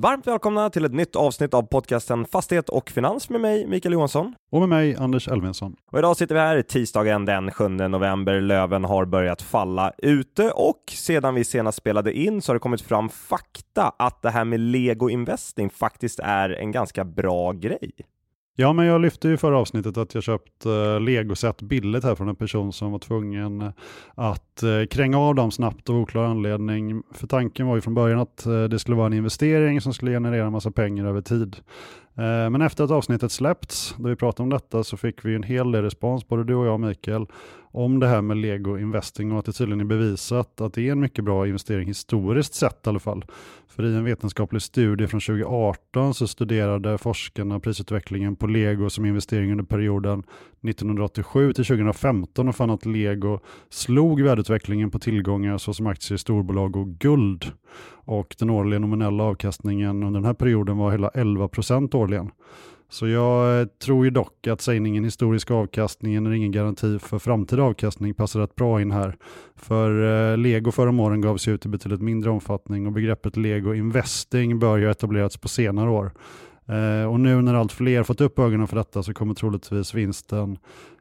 Varmt välkomna till ett nytt avsnitt av podcasten Fastighet och Finans med mig, Mikael Johansson. Och med mig, Anders Elfvinsson. Och idag sitter vi här tisdagen den 7 november. Löven har börjat falla ute och sedan vi senast spelade in så har det kommit fram fakta att det här med Lego Investing faktiskt är en ganska bra grej. Ja, men jag lyfte ju förra avsnittet att jag köpt eh, legoset billigt här från en person som var tvungen eh, att eh, kränga av dem snabbt av oklar anledning. För tanken var ju från början att eh, det skulle vara en investering som skulle generera en massa pengar över tid. Eh, men efter att avsnittet släppts, då vi pratade om detta, så fick vi en hel del respons, både du och jag Mikael, om det här med Lego Investing och att det tydligen är bevisat att det är en mycket bra investering historiskt sett i alla fall. För i en vetenskaplig studie från 2018 så studerade forskarna prisutvecklingen på Lego som investering under perioden 1987 till 2015 och fann att Lego slog värdeutvecklingen på tillgångar såsom aktier i storbolag och guld. Och den årliga nominella avkastningen under den här perioden var hela 11 procent årligen. Så jag eh, tror ju dock att sägningen historisk avkastning är ingen garanti för framtida avkastning passar rätt bra in här. För eh, lego förra åren gavs ut i betydligt mindre omfattning och begreppet lego investing bör ju ha etablerats på senare år. Eh, och nu när allt fler fått upp ögonen för detta så kommer troligtvis vinsten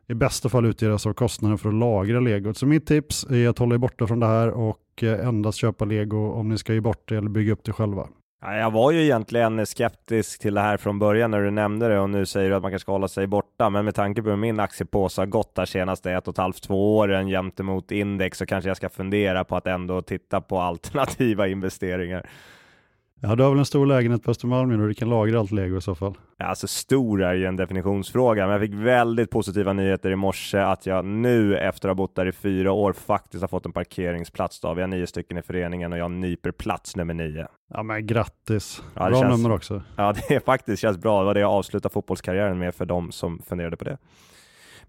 i bästa fall utgöras av kostnaden för att lagra legot. Så mitt tips är att hålla er borta från det här och endast köpa lego om ni ska ge bort det eller bygga upp det själva. Jag var ju egentligen skeptisk till det här från början när du nämnde det och nu säger du att man kanske ska hålla sig borta. Men med tanke på hur min aktiepåse har gått de senaste ett och ett halvt, två åren jämte mot index så kanske jag ska fundera på att ändå titta på alternativa investeringar. Ja, du har väl en stor lägenhet på Östermalm och du kan lagra allt lego i så fall. Ja, alltså stor är ju en definitionsfråga, men jag fick väldigt positiva nyheter i morse att jag nu efter att ha bott där i fyra år faktiskt har fått en parkeringsplats. Då. Vi har nio stycken i föreningen och jag nyper plats nummer nio. Ja, men grattis. Ja, bra känns, nummer också. Ja, det är faktiskt känns bra. Det var det jag avslutade fotbollskarriären med för de som funderade på det.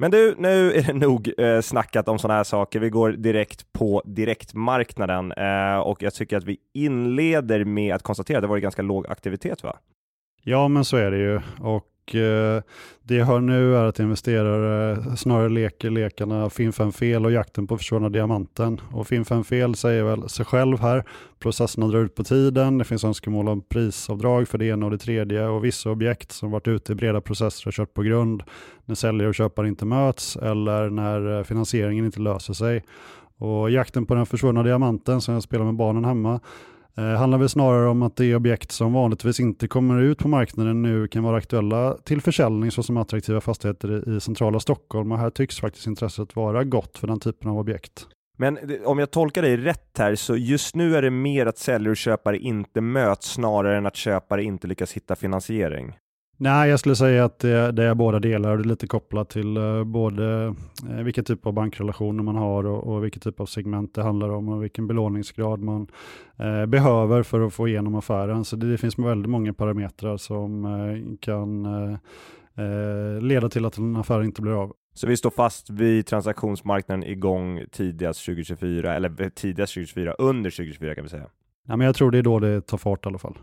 Men du, nu är det nog eh, snackat om sådana här saker. Vi går direkt på direktmarknaden eh, och jag tycker att vi inleder med att konstatera att det varit ganska låg aktivitet va? Ja, men så är det ju. Och Eh, det jag hör nu är att investerare snarare leker lekarna Finn fem fel och jakten på försvunna diamanten. Och Finn fem fel säger väl sig själv här. Processerna drar ut på tiden. Det finns önskemål om prisavdrag för det ena och det tredje och vissa objekt som varit ute i breda processer och kört på grund när säljare och köpare inte möts eller när eh, finansieringen inte löser sig. Och jakten på den försvunna diamanten som jag spelar med barnen hemma Eh, handlar väl snarare om att det är objekt som vanligtvis inte kommer ut på marknaden nu kan vara aktuella till försäljning såsom attraktiva fastigheter i centrala Stockholm och här tycks faktiskt intresset vara gott för den typen av objekt. Men om jag tolkar dig rätt här, så just nu är det mer att säljare och köpare inte möts snarare än att köpare inte lyckas hitta finansiering? Nej, jag skulle säga att det, det är båda delar. Det är lite kopplat till uh, både uh, vilken typ av bankrelationer man har och, och vilken typ av segment det handlar om och vilken belåningsgrad man uh, behöver för att få igenom affären. Så det, det finns väldigt många parametrar som kan leda till att en affär inte blir av. Så vi står fast vid transaktionsmarknaden igång tidigast 2024, eller tidigast 2024, under 2024 kan vi säga? Ja, men jag tror det är då det tar fart i alla fall.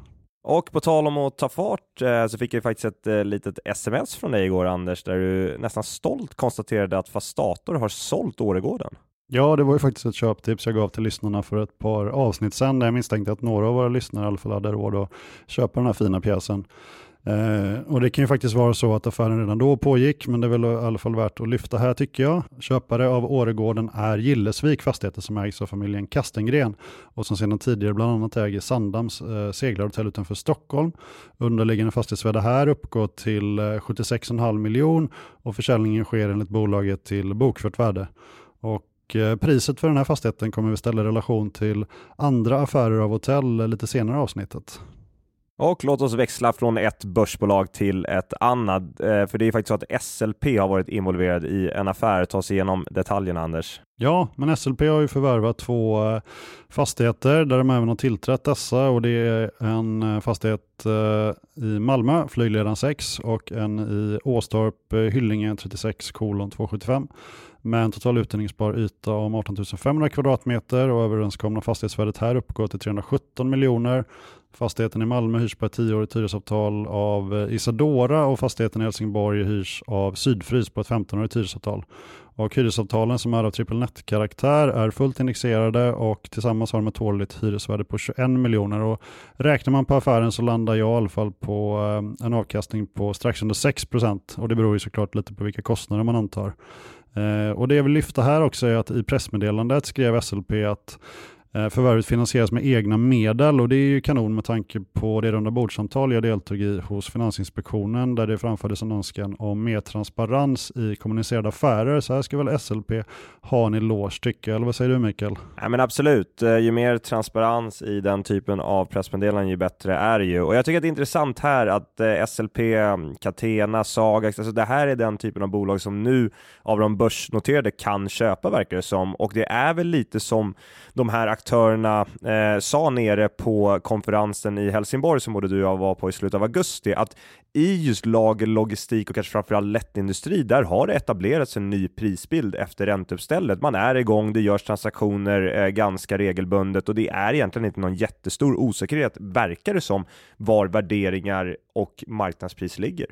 Och på tal om att ta fart eh, så fick jag faktiskt ett eh, litet sms från dig igår Anders, där du nästan stolt konstaterade att Fastator har sålt Åregården. Ja, det var ju faktiskt ett köptips jag gav till lyssnarna för ett par avsnitt sedan, där jag misstänkte att några av våra lyssnare i alla fall hade råd att köpa den här fina pjäsen. Eh, och det kan ju faktiskt vara så att affären redan då pågick, men det är väl i alla fall värt att lyfta här tycker jag. Köpare av Åregården är Gillesvik Fastigheter som ägs av familjen Kastengren och som sedan tidigare bland annat äger Sandams eh, seglarhotell utanför Stockholm. Underliggande fastighetsvärde här uppgår till eh, 76,5 miljon och försäljningen sker enligt bolaget till bokfört värde. Och och Priset för den här fastigheten kommer vi ställa i relation till andra affärer av hotell eh, lite senare i avsnittet. Och låt oss växla från ett börsbolag till ett annat, eh, för det är faktiskt så att SLP har varit involverad i en affär. Ta oss igenom detaljerna Anders. Ja, men SLP har ju förvärvat två eh, fastigheter där de även har tillträtt dessa och det är en eh, fastighet i Malmö, Flygledaren 6 och en i Åstorp, Hyllinge 36 kolon 275 med en total utdelningsbar yta om 18 500 kvadratmeter och överenskomna fastighetsvärdet här uppgår till 317 miljoner Fastigheten i Malmö hyrs på ett tioårigt hyresavtal av eh, Isadora och fastigheten i Helsingborg hyrs av Sydfrys på ett 15-årigt hyresavtal. Och hyresavtalen som är av triple net-karaktär är fullt indexerade och tillsammans har de ett årligt hyresvärde på 21 miljoner. Och räknar man på affären så landar jag i alla fall på eh, en avkastning på strax under 6 procent och det beror ju såklart lite på vilka kostnader man antar. Eh, och det jag vill lyfta här också är att i pressmeddelandet skrev SLP att Eh, förvärvet finansieras med egna medel och det är ju kanon med tanke på det rundabordssamtal jag deltog i hos Finansinspektionen där det framfördes en önskan om mer transparens i kommunicerade affärer. Så här ska väl SLP ha en eloge tycker jag, eller vad säger du Mikael? Ja, men absolut, eh, ju mer transparens i den typen av pressmeddelanden ju bättre är det ju. Och jag tycker att det är intressant här att eh, SLP, mm, Catena, Sagax, alltså det här är den typen av bolag som nu av de börsnoterade kan köpa verkar det som. Och det är väl lite som de här aktörerna eh, sa nere på konferensen i Helsingborg som både du och jag var på i slutet av augusti, att i just lager, logistik och kanske framförallt lättindustri, där har det etablerats en ny prisbild efter ränteuppstället. Man är igång, det görs transaktioner eh, ganska regelbundet och det är egentligen inte någon jättestor osäkerhet, verkar det som, var värderingar och marknadspris ligger.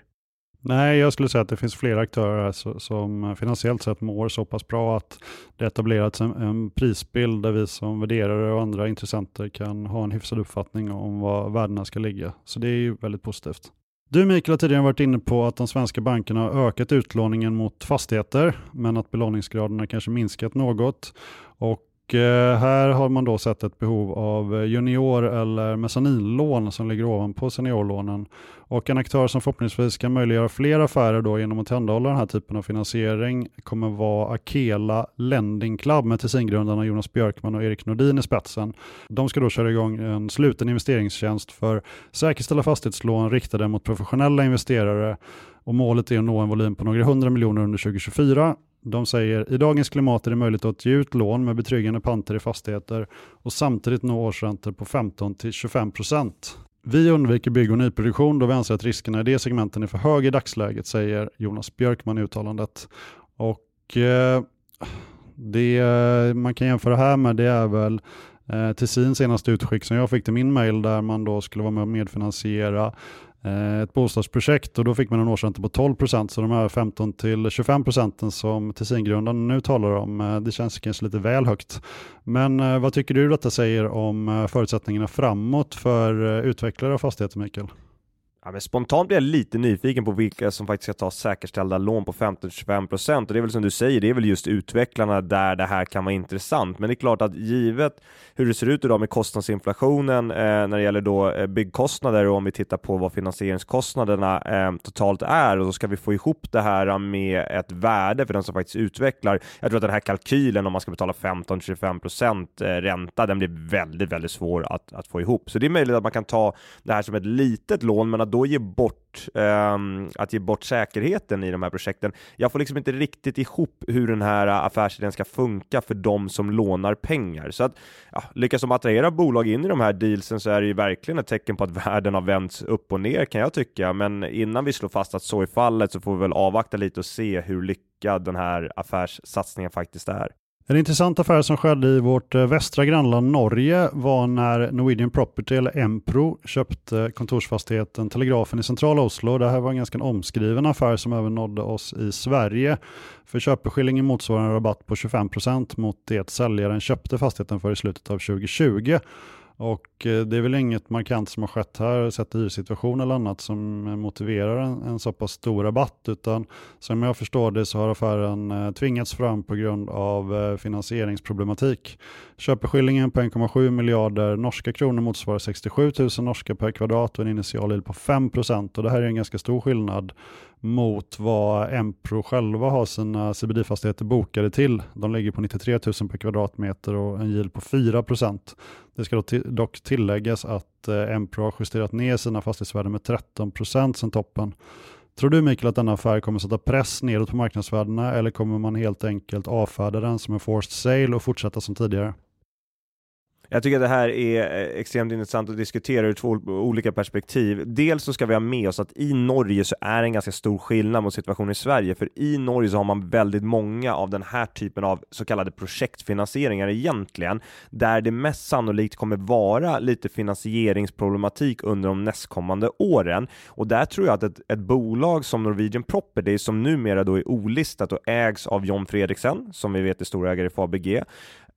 Nej, jag skulle säga att det finns flera aktörer som eh, finansiellt sett mår så pass bra att det etablerats en, en prisbild där vi som värderare och andra intressenter kan ha en hyfsad uppfattning om var värdena ska ligga. Så det är ju väldigt positivt. Du Mikael har tidigare varit inne på att de svenska bankerna har ökat utlåningen mot fastigheter, men att belåningsgraden har kanske minskat något. Och Eh, här har man då sett ett behov av eh, junior eller mezzaninlån som ligger ovanpå seniorlånen. Och en aktör som förhoppningsvis kan möjliggöra fler affärer då genom att tillhandahålla den här typen av finansiering kommer vara Akela Lending Club med Tessingrundarna Jonas Björkman och Erik Nordin i spetsen. De ska då köra igång en sluten investeringstjänst för säkerställa fastighetslån riktade mot professionella investerare och målet är att nå en volym på några hundra miljoner under 2024 de säger i dagens klimat är det möjligt att ge ut lån med betryggande panter i fastigheter och samtidigt nå årsräntor på 15-25%. Vi undviker bygg och nyproduktion då vi anser att riskerna i det segmenten är för höga i dagsläget, säger Jonas Björkman i uttalandet. Och eh, det man kan jämföra här med det är väl eh, Tessins senaste utskick som jag fick till min mail där man då skulle vara med och medfinansiera Eh, ett bostadsprojekt och då fick man en årsränta på 12 procent. Så de här 15 till 25 procenten som Tessingrundan nu talar om, eh, det känns kanske lite väl högt. Men eh, vad tycker du detta säger om förutsättningarna framåt för utvecklare av fastigheter, Mikael? Ja, men spontant blir jag lite nyfiken på vilka som faktiskt ska ta säkerställda lån på 15-25% och det är väl som du säger, det är väl just utvecklarna där det här kan vara intressant. Men det är klart att givet hur det ser ut idag med kostnadsinflationen eh, när det gäller då eh, byggkostnader och om vi tittar på vad finansieringskostnaderna eh, totalt är och så ska vi få ihop det här eh, med ett värde för den som faktiskt utvecklar. Jag tror att den här kalkylen om man ska betala 15-25% eh, ränta, den blir väldigt, väldigt svår att, att få ihop. Så det är möjligt att man kan ta det här som ett litet lån, men att då ge bort, um, att ge bort säkerheten i de här projekten. Jag får liksom inte riktigt ihop hur den här affärsidén ska funka för de som lånar pengar. Så att ja, lyckas de attrahera bolag in i de här dealsen så är det ju verkligen ett tecken på att världen har vänts upp och ner kan jag tycka. Men innan vi slår fast att så är fallet så får vi väl avvakta lite och se hur lyckad den här affärssatsningen faktiskt är. En intressant affär som skedde i vårt eh, västra grannland Norge var när Norwegian Property, eller Empro, köpte kontorsfastigheten Telegrafen i centrala Oslo. Det här var en ganska omskriven affär som även nådde oss i Sverige. För köpeskillingen motsvarar en rabatt på 25% mot det säljaren köpte fastigheten för i slutet av 2020. Och eh, det är väl inget markant som har skett här, sett hyrsituation eller annat, som motiverar en, en så pass stor rabatt, utan som jag förstår det så har affären eh, tvingats fram på grund av eh, finansieringsproblematik. Köpeskillingen på 1,7 miljarder norska kronor motsvarar 67 000 norska per kvadrat och en initial på 5 och det här är en ganska stor skillnad mot vad Empro själva har sina CBD-fastigheter bokade till. De ligger på 93 000 per kvadratmeter och en yield på 4% Det ska dock tilläggas att eh, Empro har justerat ner sina fastighetsvärden med 13% sedan toppen. Tror du Mikael att denna affär kommer sätta press nedåt på marknadsvärdena eller kommer man helt enkelt avfärda den som en forced sale och fortsätta som tidigare? Jag tycker att det här är eh, extremt intressant att diskutera ur två olika perspektiv. Dels så ska vi ha med oss att i Norge så är det en ganska stor skillnad mot situationen i Sverige, för i Norge så har man väldigt många av den här typen av så kallade projektfinansieringar egentligen, där det mest sannolikt kommer vara lite finansieringsproblematik under de nästkommande åren. Och där tror jag att ett, ett bolag som Norwegian Property, som numera då är olistat och ägs av John Fredriksen, som vi vet är storägare i Fabege,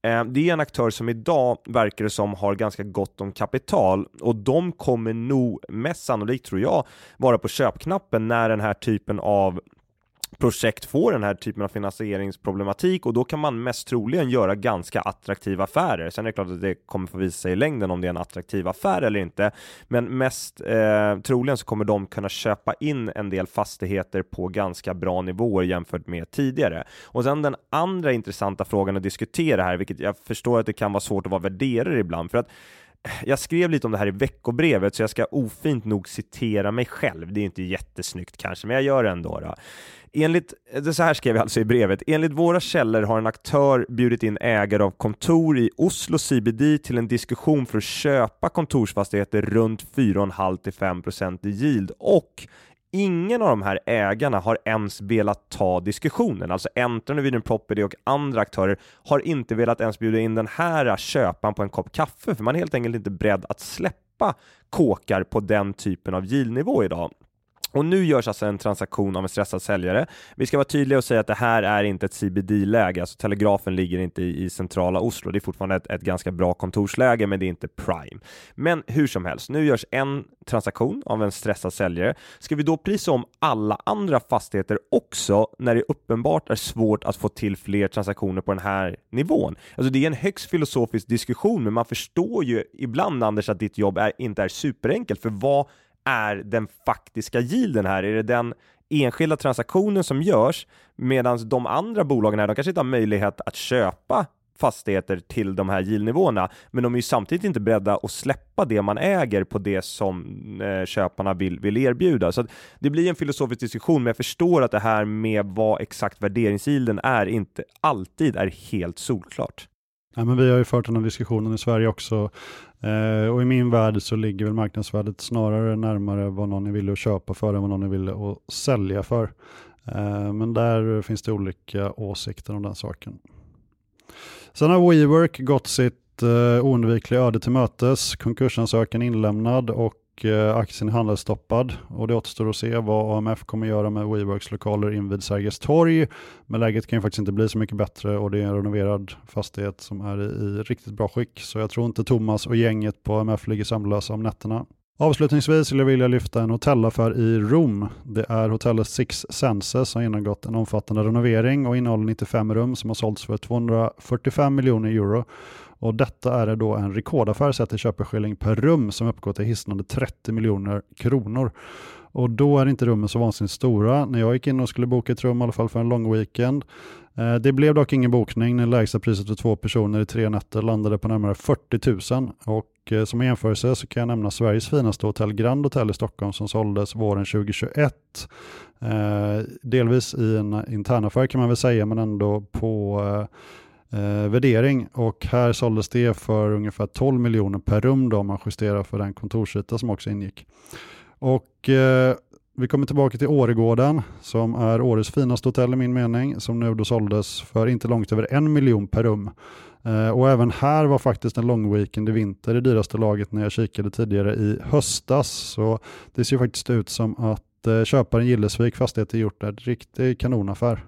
Eh, det är en aktör som idag verkar det som har ganska gott om kapital och de kommer nog mest sannolikt tror jag vara på köpknappen när den här typen av projekt får den här typen av finansieringsproblematik och då kan man mest troligen göra ganska attraktiva affärer. Sen är det klart att det kommer få visa sig i längden om det är en attraktiv affär eller inte, men mest eh, troligen så kommer de kunna köpa in en del fastigheter på ganska bra nivåer jämfört med tidigare. Och sen den andra intressanta frågan att diskutera här, vilket jag förstår att det kan vara svårt att vara värderare ibland, för att jag skrev lite om det här i veckobrevet, så jag ska ofint nog citera mig själv. Det är inte jättesnyggt kanske, men jag gör det ändå. Då. Enligt, eh, så här skrev jag alltså i brevet, enligt våra källor har en aktör bjudit in ägare av kontor i Oslo CBD till en diskussion för att köpa kontorsfastigheter runt 4,5-5% i yield och ingen av de här ägarna har ens velat ta diskussionen. Alltså Enter, Norwegian Property och andra aktörer har inte velat ens bjuda in den här köparen på en kopp kaffe, för man är helt enkelt inte beredd att släppa kåkar på den typen av yieldnivå idag. Och nu görs alltså en transaktion av en stressad säljare. Vi ska vara tydliga och säga att det här är inte ett CBD-läge, alltså Telegrafen ligger inte i, i centrala Oslo. Det är fortfarande ett, ett, ganska bra kontorsläge, men det är inte prime. Men hur som helst, nu görs en transaktion av en stressad säljare. Ska vi då prisa om alla andra fastigheter också när det uppenbart är svårt att få till fler transaktioner på den här nivån? Alltså det är en högst filosofisk diskussion, men man förstår ju ibland Anders att ditt jobb är, inte är superenkelt, för vad är den faktiska yielden här? Är det den enskilda transaktionen som görs medan de andra bolagen här, de kanske inte har möjlighet att köpa fastigheter till de här yieldnivåerna, men de är ju samtidigt inte beredda att släppa det man äger på det som eh, köparna vill, vill erbjuda. Så det blir en filosofisk diskussion, men jag förstår att det här med vad exakt värderingsgilden är inte alltid är helt solklart. Ja, men vi har ju fört den här diskussionen i Sverige också eh, och i min värld så ligger väl marknadsvärdet snarare närmare vad någon är villig att köpa för än vad någon är villig att sälja för. Eh, men där finns det olika åsikter om den saken. Sen har WeWork gått sitt eh, oundvikliga öde till mötes, konkursansökan inlämnad och Eh, aktien är handelsstoppad och det återstår att se vad AMF kommer göra med WeWorks lokaler invid Sergels torg. Men läget kan ju faktiskt inte bli så mycket bättre och det är en renoverad fastighet som är i riktigt bra skick. Så jag tror inte Thomas och gänget på AMF ligger sömnlösa om nätterna. Avslutningsvis skulle jag vilja lyfta en hotellaffär i Rom. Det är hotellet Six Senses som genomgått en omfattande renovering och innehåller 95 rum som har sålts för 245 miljoner euro. Och detta är då en rekordaffär sett till köpeskilling per rum som uppgår till hisnande 30 miljoner kronor. Och då är inte rummen så vansinnigt stora. När jag gick in och skulle boka ett rum, i alla fall för en lång weekend, eh, det blev dock ingen bokning när lägsta priset för två personer i tre nätter landade på närmare 40 000. Och eh, som jämförelse så kan jag nämna Sveriges finaste hotell Grand Hotel i Stockholm som såldes våren 2021. Eh, delvis i en internaffär kan man väl säga, men ändå på eh, värdering och här såldes det för ungefär 12 miljoner per rum då om man justerar för den kontorsyta som också ingick. Och eh, vi kommer tillbaka till Åregården som är årets finaste hotell i min mening som nu då såldes för inte långt över en miljon per rum. Eh, och även här var faktiskt en lång weekend i vinter det dyraste laget när jag kikade tidigare i höstas. Så det ser faktiskt ut som att eh, köparen Gillesvik Fastigheter gjort en riktig kanonaffär.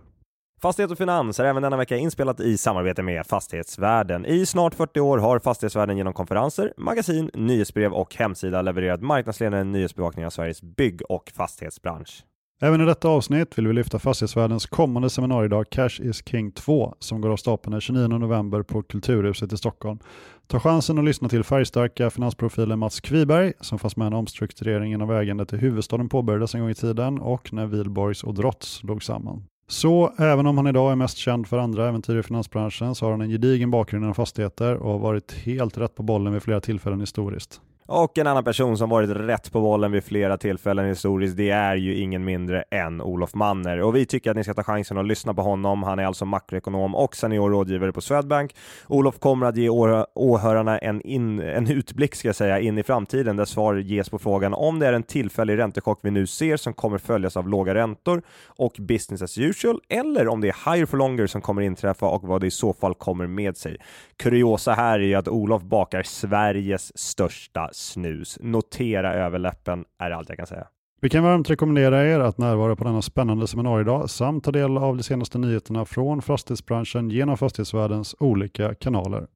Fastighet och Finans är även denna vecka inspelat i samarbete med Fastighetsvärlden. I snart 40 år har Fastighetsvärlden genom konferenser, magasin, nyhetsbrev och hemsida levererat marknadsledande nyhetsbevakning av Sveriges bygg och fastighetsbransch. Även i detta avsnitt vill vi lyfta Fastighetsvärldens kommande seminariedag Cash is King 2 som går av stapeln den 29 november på Kulturhuset i Stockholm. Ta chansen att lyssna till färgstarka finansprofilen Mats Kviberg som fanns med när omstruktureringen av ägandet i huvudstaden påbörjades en gång i tiden och när Wihlborgs och Drotts låg samman. Så även om han idag är mest känd för andra äventyr i finansbranschen så har han en gedigen bakgrund inom fastigheter och har varit helt rätt på bollen vid flera tillfällen historiskt. Och en annan person som varit rätt på bollen vid flera tillfällen historiskt, det är ju ingen mindre än Olof Manner. Och vi tycker att ni ska ta chansen att lyssna på honom. Han är alltså makroekonom och senior rådgivare på Swedbank. Olof kommer att ge åhörarna en, in, en utblick ska jag säga, in i framtiden där svar ges på frågan om det är en tillfällig räntechock vi nu ser som kommer följas av låga räntor och business as usual, eller om det är higher for longer som kommer inträffa och vad det i så fall kommer med sig. Kuriosa här är ju att Olof bakar Sveriges största snus. Notera överläppen är allt jag kan säga. Vi kan varmt rekommendera er att närvara på denna spännande seminariedag samt ta del av de senaste nyheterna från fastighetsbranschen genom fastighetsvärldens olika kanaler.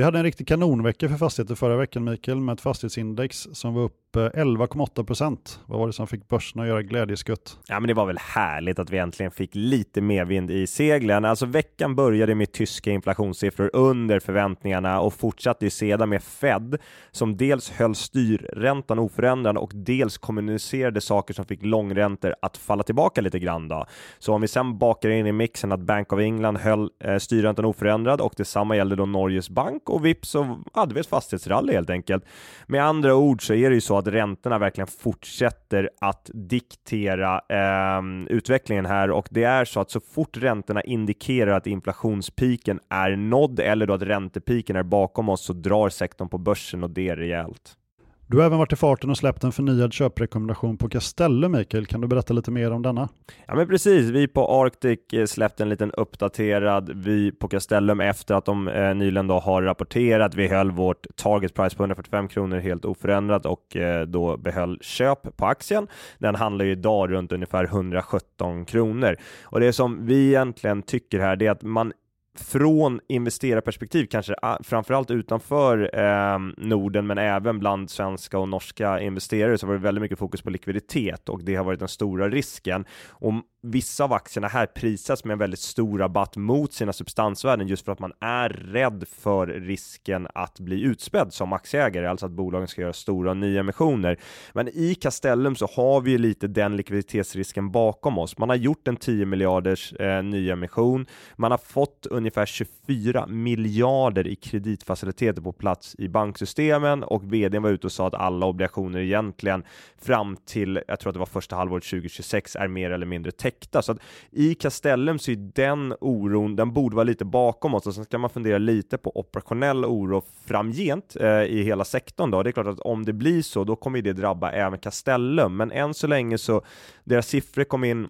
Vi hade en riktig kanonvecka för fastigheter förra veckan Mikael med ett fastighetsindex som var upp upp eh, 11,8 procent. Vad var det som fick börsen att göra glädjeskutt? Ja, men det var väl härligt att vi äntligen fick lite medvind i seglen. Alltså veckan började med tyska inflationssiffror under förväntningarna och fortsatte ju sedan med Fed som dels höll styrräntan oförändrad och dels kommunicerade saker som fick långräntor att falla tillbaka lite grann. Då. Så om vi sen bakar in i mixen att Bank of England höll eh, styrräntan oförändrad och detsamma gällde då Norges bank och vips så hade vi ett fastighetsrally helt enkelt. Med andra ord så är det ju så att räntorna verkligen fortsätter att diktera eh, utvecklingen här och det är så att så fort räntorna indikerar att inflationspiken är nådd eller då att räntepiken är bakom oss så drar sektorn på börsen och det är rejält. Du har även varit i farten och släppt en förnyad köprekommendation på Castellum, Mikael. Kan du berätta lite mer om denna? Ja, men precis. Vi på Arctic eh, släppte en liten uppdaterad vy på Castellum efter att de eh, nyligen då har rapporterat. Vi höll vårt target price på 145 kronor helt oförändrat och eh, då behöll köp på aktien. Den handlar ju idag runt ungefär 117 kronor och det som vi egentligen tycker här, är att man från investerarperspektiv, kanske ah, framförallt utanför eh, Norden, men även bland svenska och norska investerare, så var det väldigt mycket fokus på likviditet och det har varit den stora risken. Och vissa av aktierna här prisas med en väldigt stor rabatt mot sina substansvärden just för att man är rädd för risken att bli utspädd som aktieägare, alltså att bolagen ska göra stora nyemissioner. Men i Castellum så har vi ju lite den likviditetsrisken bakom oss. Man har gjort en 10 miljarders eh, nyemission. Man har fått ungefär 24 miljarder i kreditfaciliteter på plats i banksystemen och vdn var ute och sa att alla obligationer egentligen fram till, jag tror att det var första halvåret 2026 är mer eller mindre täckta. Så att i Castellum så är den oron, den borde vara lite bakom oss och sen ska man fundera lite på operationell oro framgent eh, i hela sektorn då. Det är klart att om det blir så, då kommer det drabba även Castellum, men än så länge så deras siffror kom in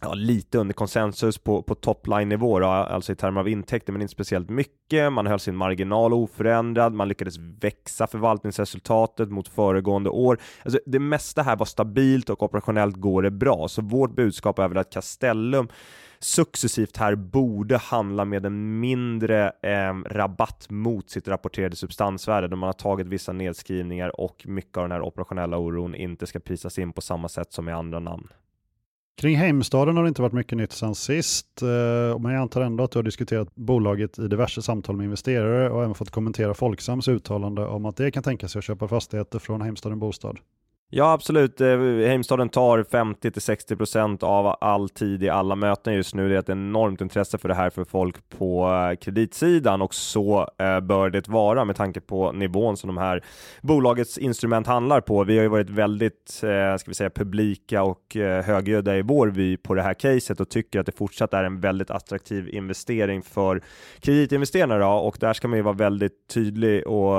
ja, lite under konsensus på, på topline-nivå, alltså i termer av intäkter, men inte speciellt mycket. Man höll sin marginal oförändrad, man lyckades växa förvaltningsresultatet mot föregående år. Alltså, det mesta här var stabilt och operationellt går det bra, så vårt budskap är väl att Castellum successivt här borde handla med en mindre eh, rabatt mot sitt rapporterade substansvärde då man har tagit vissa nedskrivningar och mycket av den här operationella oron inte ska prisas in på samma sätt som i andra namn. Kring Heimstaden har det inte varit mycket nytt sedan sist, eh, men jag antar ändå att du har diskuterat bolaget i diverse samtal med investerare och även fått kommentera Folksams uttalande om att det kan tänka sig att köpa fastigheter från Heimstaden Bostad. Ja, absolut. Eh, Heimstaden tar 50-60% av all tid i alla möten just nu. Det är ett enormt intresse för det här för folk på eh, kreditsidan och så eh, bör det vara med tanke på nivån som de här bolagets instrument handlar på. Vi har ju varit väldigt, ska vi säga, publika och högljudda i vår vy på det här caset och tycker att det fortsatt är en väldigt attraktiv investering för kreditinvesterarna och där ska man ju vara väldigt tydlig och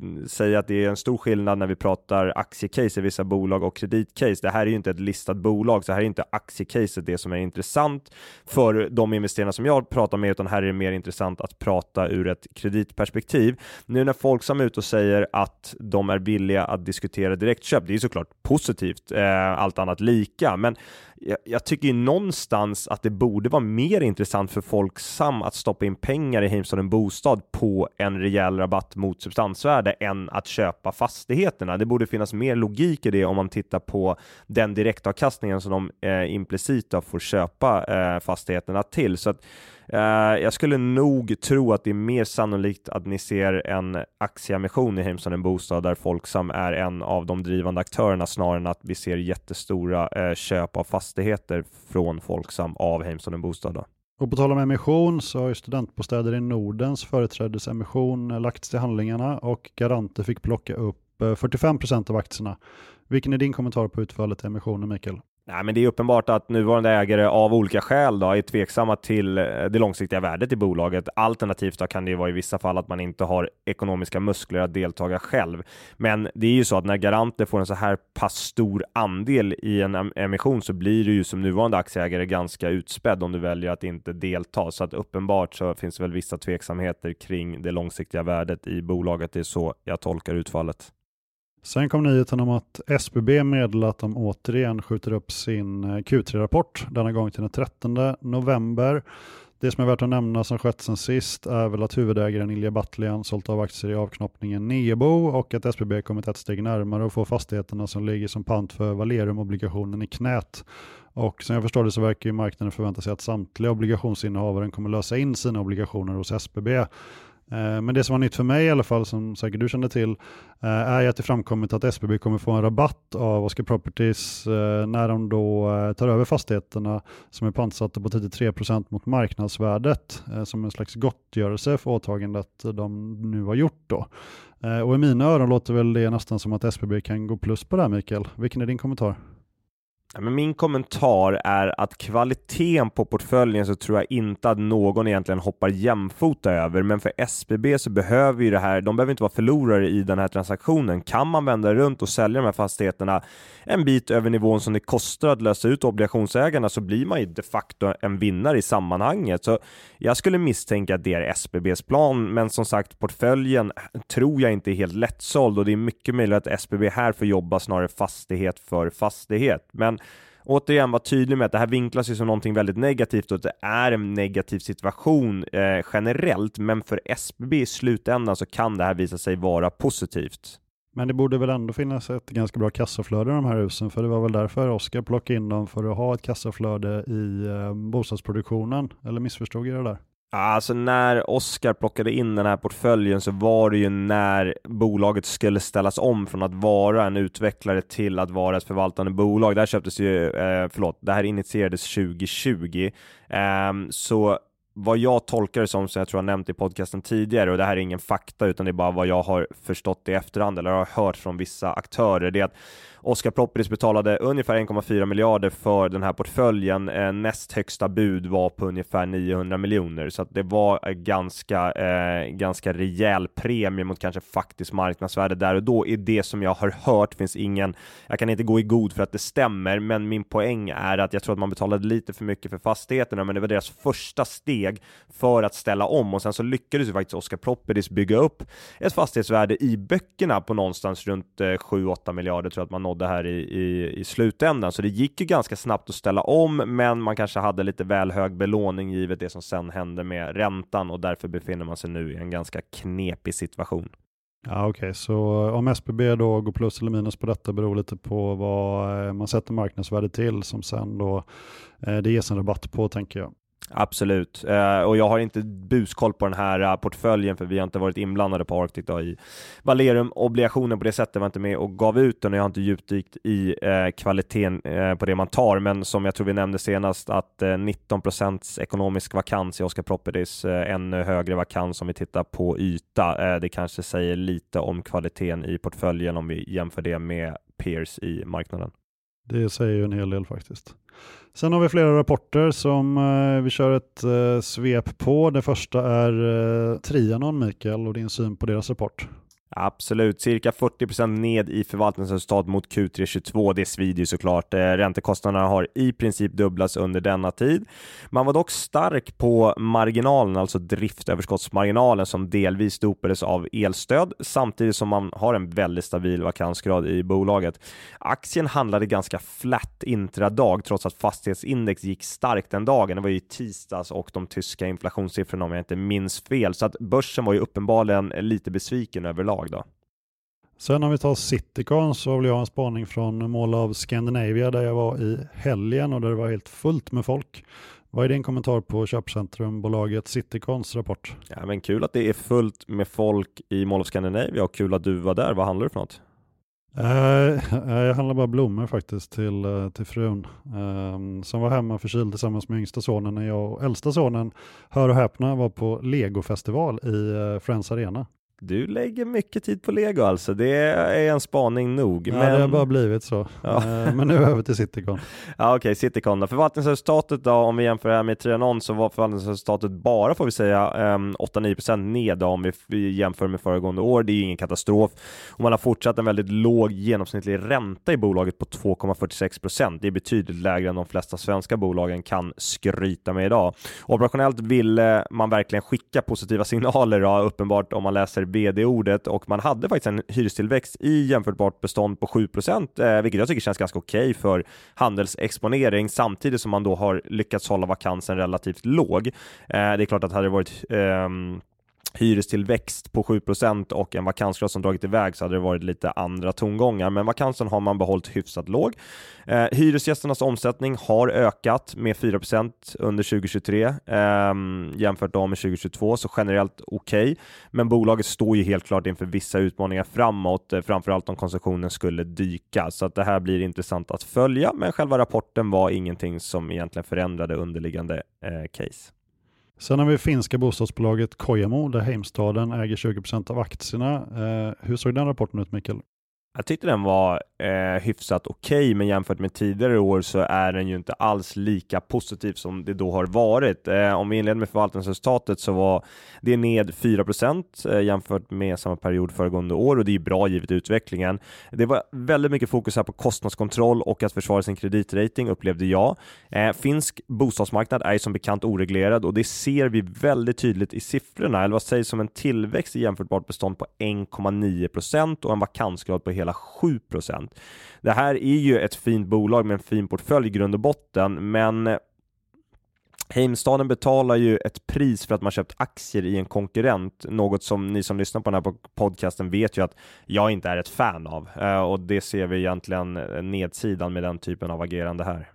mm, säga att det är en stor skillnad när vi pratar aktiecase vissa bolag och kreditcase. Det här är ju inte ett listat bolag, så här är inte aktiecaset det som är intressant för de investerarna som jag pratar med, utan här är det mer intressant att prata ur ett kreditperspektiv. Nu när Folksam är ute och säger att de är villiga att diskutera direktköp, det är såklart positivt, eh, allt annat lika, men jag, jag, tycker ju någonstans att det borde vara mer intressant för Folksam att stoppa in pengar i Heimstaden Bostad på en rejäl rabatt mot substansvärde än att köpa fastigheterna. Det borde finnas mer logik i det om man tittar på den direktavkastningen som de eh, implicit får köpa eh, fastigheterna till. Så att Uh, jag skulle nog tro att det är mer sannolikt att ni ser en aktieemission i Heimson en bostad där Folksam är en av de drivande aktörerna snarare än att vi ser jättestora uh, köp av fastigheter från Folksam av Heimson en bostad. Då. Och på tal om emission så har ju studentbostäder i Nordens företrädesemission eh, lagts till handlingarna och garanter fick plocka upp 45 procent av aktierna. Vilken är din kommentar på utfallet i emissionen, Mikael? Nej, men det är uppenbart att nuvarande ägare av olika skäl då, är tveksamma till eh, det långsiktiga värdet i bolaget. Alternativt då kan det vara i vissa fall att man inte har ekonomiska muskler att deltaga själv. Men det är ju så att när garanter får en så här pass stor andel i en emission så blir du ju som nuvarande aktieägare ganska utspädd om du väljer att inte delta. Så att uppenbart så finns det väl vissa tveksamheter kring det långsiktiga värdet i bolaget. Det är så jag tolkar utfallet. Sen kom nyheten om att SBB meddelar att de återigen skjuter upp sin eh, Q3-rapport, denna gång till den 13 november. Det som är värt att nämna som skett sen sist är väl att huvudägaren Ilja Batljan sålt av aktier i avknoppningen Nebo och att SBB kommit ett steg närmare att få fastigheterna som ligger som pant för Valerum-obligationen i knät. Och som jag förstår det så verkar ju marknaden förvänta sig att samtliga obligationsinnehavaren kommer lösa in sina obligationer hos SBB. Eh, men det som var nytt för mig i alla fall, som säkert du känner till, eh, är att det framkommit att SBB kommer få en rabatt av Oscar Properties eh, när de då tar över fastigheterna som är pantsatta på 33% mot marknadsvärdet som en slags gottgörelse för åtagandet de nu har gjort. Då. Och i mina öron låter väl det nästan som att SBB kan gå plus på det här Mikael. Vilken är din kommentar? Men min kommentar är att kvaliteten på portföljen så tror jag inte att någon egentligen hoppar jämfota över, men för SBB så behöver ju det här, de behöver inte vara förlorare i den här transaktionen. Kan man vända runt och sälja de här fastigheterna en bit över nivån som det kostar att lösa ut obligationsägarna så blir man ju de facto en vinnare i sammanhanget. Så jag skulle misstänka att det är SBBs plan, men som sagt portföljen tror jag inte är helt lättsåld och det är mycket möjligt att SBB här får jobba snarare fastighet för fastighet. Men återigen var tydlig med att det här vinklas ju som någonting väldigt negativt och att det är en negativ situation eh, generellt, men för SBB i slutändan så kan det här visa sig vara positivt. Men det borde väl ändå finnas ett ganska bra kassaflöde i de här husen, för det var väl därför Oskar plockade in dem för att ha ett kassaflöde i eh, bostadsproduktionen, eller missförstod jag det där? Alltså när Oskar plockade in den här portföljen så var det ju när bolaget skulle ställas om från att vara en utvecklare till att vara ett förvaltande bolag. Det här köptes ju, eh, förlåt, det här initierades 2020. Ehm, så vad jag tolkar det som, som jag tror jag nämnt i podcasten tidigare, och det här är ingen fakta utan det är bara vad jag har förstått i efterhand eller har hört från vissa aktörer, det är att Oscar Properties betalade ungefär 1,4 miljarder för den här portföljen. Eh, näst högsta bud var på ungefär 900 miljoner, så att det var eh, ganska, eh, ganska rejäl premie mot kanske faktiskt marknadsvärde där och då. I det som jag har hört finns ingen, jag kan inte gå i god för att det stämmer, men min poäng är att jag tror att man betalade lite för mycket för fastigheterna, men det var deras första steg för att ställa om och sen så lyckades ju faktiskt Oscar Properties bygga upp ett fastighetsvärde i böckerna på någonstans runt eh, 7-8 miljarder tror jag att man nådde nådde här i, i, i slutändan. Så det gick ju ganska snabbt att ställa om, men man kanske hade lite väl hög belåning givet det som sen hände med räntan och därför befinner man sig nu i en ganska knepig situation. Ja, Okej, okay. så om SBB då går plus eller minus på detta beror lite på vad eh, man sätter marknadsvärdet till som sen då eh, det ges en rabatt på tänker jag. Absolut, uh, och jag har inte buskoll på den här uh, portföljen för vi har inte varit inblandade på Arctic då, i Valerium-obligationen på det sättet, var inte med och gav ut den och jag har inte djupdykt i uh, kvaliteten på det man tar, men som jag tror vi nämnde senast att 19% ekonomisk vakans i Oscar Properties, ännu högre vakans om vi tittar på yta. det kanske säger lite om kvaliteten i portföljen om vi jämför det med peers i marknaden. Det säger ju en hel del faktiskt. Sen har vi flera rapporter som eh, vi kör ett eh, svep på. Det första är eh, Trianon, Mikael, och din syn på deras rapport. Absolut, cirka 40% ned i förvaltningsresultat mot Q3 22. Det svider ju såklart. Eh, räntekostnaderna har i princip dubblats under denna tid. Man var dock stark på marginalen, alltså driftöverskottsmarginalen som delvis dopades av elstöd samtidigt som man har en väldigt stabil vakansgrad i bolaget. Aktien handlade ganska flat intradag trots att fastighetsindex gick starkt den dagen. Det var ju tisdags och de tyska inflationssiffrorna om jag inte minns fel, så att börsen var ju uppenbarligen lite besviken överlag lag då. Sen om vi tar Citycon så vill jag ha en spaning från Mall of Scandinavia där jag var i helgen och där det var helt fullt med folk. Vad är din kommentar på köpcentrumbolaget Citycons rapport? Ja, men kul att det är fullt med folk i Mall of Scandinavia och kul att du var där. Vad handlar det för något? Uh, jag handlar bara blommor faktiskt till, uh, till frun uh, som var hemma förkyld tillsammans med yngsta sonen när jag och äldsta sonen, hör och häpna, var på legofestival i Friends Arena. Du lägger mycket tid på lego alltså, det är en spaning nog. Ja, men... det har bara blivit så. Ja. Eh, men nu över till Citycon. Ja, Okej, okay, Citycon då. Förvaltningsresultatet då, om vi jämför det här med Trianon så var förvaltningsresultatet bara, får vi säga, 8-9% ehm, ned då, om vi jämför med föregående år. Det är ju ingen katastrof. Och man har fortsatt en väldigt låg genomsnittlig ränta i bolaget på 2,46%. Det är betydligt lägre än de flesta svenska bolagen kan skryta med idag. Operationellt ville man verkligen skicka positiva signaler då, uppenbart om man läser vd-ordet och man hade faktiskt en hyrestillväxt i jämförbart bestånd på 7 eh, vilket jag tycker känns ganska okej okay för handelsexponering samtidigt som man då har lyckats hålla vakansen relativt låg. Eh, det är klart att hade det varit eh, hyrestillväxt på 7% och en vakansgrad som dragit iväg så hade det varit lite andra tongångar. Men vakansen har man behållit hyfsat låg. Eh, hyresgästernas omsättning har ökat med 4% under 2023 eh, jämfört då med 2022, så generellt okej. Okay. Men bolaget står ju helt klart inför vissa utmaningar framåt, eh, framförallt om konsumtionen skulle dyka. Så att det här blir intressant att följa, men själva rapporten var ingenting som egentligen förändrade underliggande eh, case. Sen har vi finska bostadsbolaget Kojamo där Heimstaden äger 20% av aktierna. Eh, hur såg den rapporten ut Mikael? Jag tyckte den var eh, hyfsat okej, okay, men jämfört med tidigare år så är den ju inte alls lika positiv som det då har varit. Eh, om vi inleder med förvaltningsresultatet så var det ned 4 eh, jämfört med samma period föregående år och det är bra givet utvecklingen. Det var väldigt mycket fokus här på kostnadskontroll och att försvara sin kreditrating upplevde jag. Eh, finsk bostadsmarknad är ju som bekant oreglerad och det ser vi väldigt tydligt i siffrorna, eller vad sägs om en tillväxt i jämförbart bestånd på 1,9% och en vakansgrad på hela 7 Det här är ju ett fint bolag med en fin portfölj i grund och botten, men eh, Heimstaden betalar ju ett pris för att man köpt aktier i en konkurrent, något som ni som lyssnar på den här podcasten vet ju att jag inte är ett fan av eh, och det ser vi egentligen eh, nedsidan med den typen av agerande här.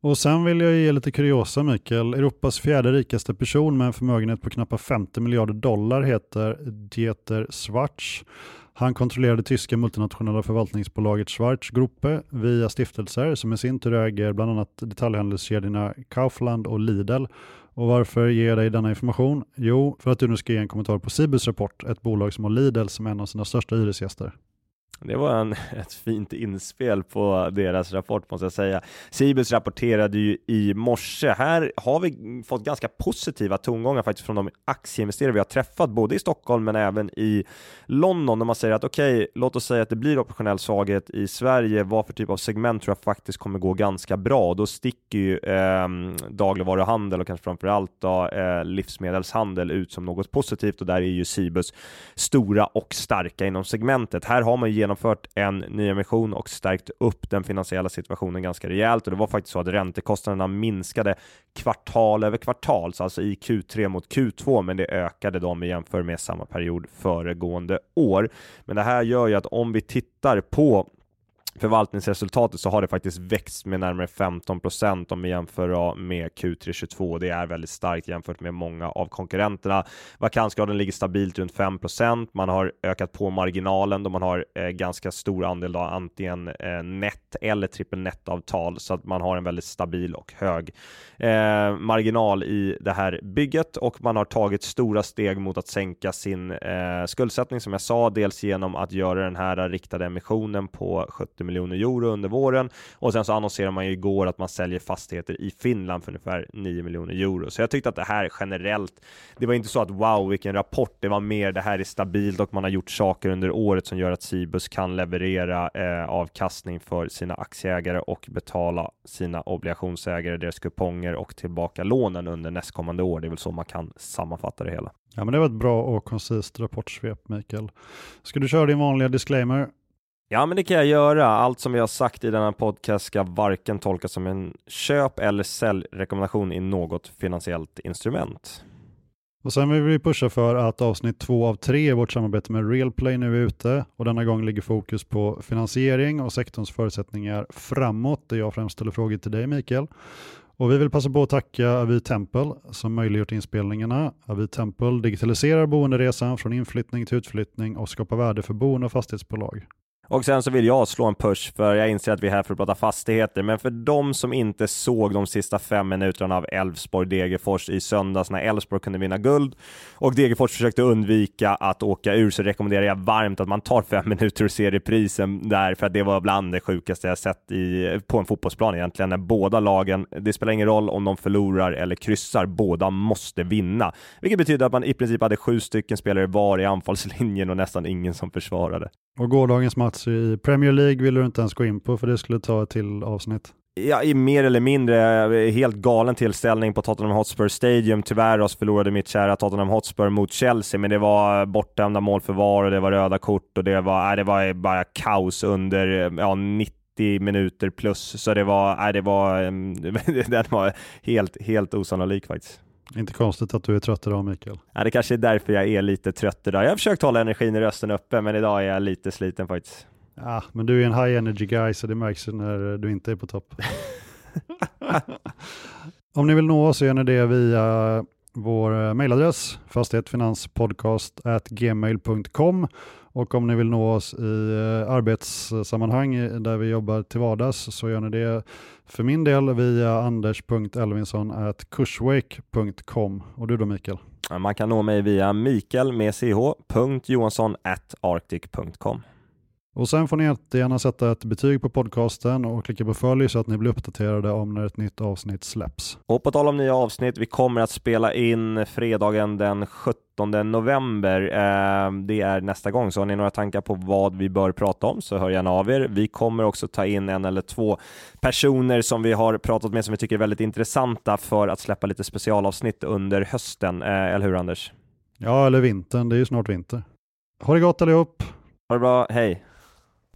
Och sen vill jag ge lite kuriosa Mikael. Europas fjärde rikaste person med en förmögenhet på knappt 50 miljarder dollar heter Dieter Schwarz. Han kontrollerade tyska multinationella förvaltningsbolaget Schwarzgruppe via stiftelser som i sin tur äger bland annat detaljhandelskedjorna Kaufland och Lidl. Och varför ger jag dig denna information? Jo, för att du nu ska ge en kommentar på Cibus rapport, ett bolag som har Lidl som en av sina största hyresgäster. Det var en, ett fint inspel på deras rapport måste jag säga. Cibus rapporterade ju i morse. Här har vi fått ganska positiva tongångar faktiskt från de aktieinvesterare vi har träffat, både i Stockholm men även i London, när man säger att okej, okay, låt oss säga att det blir operationell svaghet i Sverige. Vad för typ av segment tror jag faktiskt kommer gå ganska bra? Då sticker ju eh, dagligvaruhandel och kanske framför allt då, eh, livsmedelshandel ut som något positivt och där är ju Cibus stora och starka inom segmentet. Här har man ju genomfört en nyemission och stärkt upp den finansiella situationen ganska rejält och det var faktiskt så att räntekostnaderna minskade kvartal över kvartal, så alltså i Q3 mot Q2, men det ökade de i jämför med samma period föregående år. Men det här gör ju att om vi tittar på förvaltningsresultatet så har det faktiskt växt med närmare 15 om vi jämför med Q3 22. Det är väldigt starkt jämfört med många av konkurrenterna. Vakansgraden ligger stabilt runt 5 procent. Man har ökat på marginalen då man har eh, ganska stor andel då, antingen eh, net eller trippelnettavtal så att man har en väldigt stabil och hög eh, marginal i det här bygget och man har tagit stora steg mot att sänka sin eh, skuldsättning som jag sa, dels genom att göra den här riktade emissionen på 70 50 miljoner euro under våren och sen så annonserar man ju igår att man säljer fastigheter i Finland för ungefär 9 miljoner euro. Så jag tyckte att det här generellt, det var inte så att wow vilken rapport, det var mer det här är stabilt och man har gjort saker under året som gör att Cibus kan leverera eh, avkastning för sina aktieägare och betala sina obligationsägare deras kuponger och tillbaka lånen under nästkommande år. Det är väl så man kan sammanfatta det hela. Ja, men det var ett bra och koncist rapportsvep, Mikael. Ska du köra din vanliga disclaimer? Ja, men det kan jag göra. Allt som vi har sagt i denna podcast ska varken tolkas som en köp eller säljrekommendation i något finansiellt instrument. Och sen vill vi pusha för att avsnitt två av tre i vårt samarbete med Realplay nu är ute och denna gång ligger fokus på finansiering och sektorns förutsättningar framåt där jag främst ställer frågor till dig Mikael. Och vi vill passa på att tacka Avi Temple som möjliggjort inspelningarna. Avi Temple digitaliserar boenderesan från inflyttning till utflyttning och skapar värde för boende och fastighetsbolag. Och sen så vill jag slå en push, för jag inser att vi är här för att prata fastigheter, men för de som inte såg de sista fem minuterna av Elfsborg-Degerfors i söndags när Elfsborg kunde vinna guld och Degerfors försökte undvika att åka ur, så rekommenderar jag varmt att man tar fem minuter och ser reprisen där, för att det var bland det sjukaste jag sett i, på en fotbollsplan egentligen, när båda lagen, det spelar ingen roll om de förlorar eller kryssar, båda måste vinna, vilket betyder att man i princip hade sju stycken spelare var i anfallslinjen och nästan ingen som försvarade. Och gårdagens match i Premier League vill du inte ens gå in på för det skulle ta ett till avsnitt. Ja, i mer eller mindre helt galen tillställning på Tottenham Hotspur Stadium. Tyvärr så förlorade mitt kära Tottenham Hotspur mot Chelsea, men det var bortdömda mål för VAR och det var röda kort och det var, äh, det var bara kaos under ja, 90 minuter plus. Så det var, äh, det var, den var helt, helt osannolik faktiskt. Inte konstigt att du är trött idag Mikael. Ja, det kanske är därför jag är lite trött idag. Jag har försökt hålla energin i rösten uppe, men idag är jag lite sliten faktiskt. Ja, men du är en high energy guy, så det märks när du inte är på topp. Om ni vill nå oss så gör ni det via vår mailadress fastighetsfinanspodcast.gmail.com och om ni vill nå oss i eh, arbetssammanhang där vi jobbar till vardags så gör ni det för min del via anders.elvinsson.kurswake.com. Och du då Mikael? Man kan nå mig via mikael med ch.johansson.arctic.com. Och sen får ni jättegärna sätta ett betyg på podcasten och klicka på följ så att ni blir uppdaterade om när ett nytt avsnitt släpps. Och på tal om nya avsnitt, vi kommer att spela in fredagen den 17 november. Eh, det är nästa gång, så har ni några tankar på vad vi bör prata om så hör gärna av er. Vi kommer också ta in en eller två personer som vi har pratat med som vi tycker är väldigt intressanta för att släppa lite specialavsnitt under hösten, eh, eller hur Anders? Ja, eller vintern, det är ju snart vinter. Ha det gott allihop! Ha det bra, hej!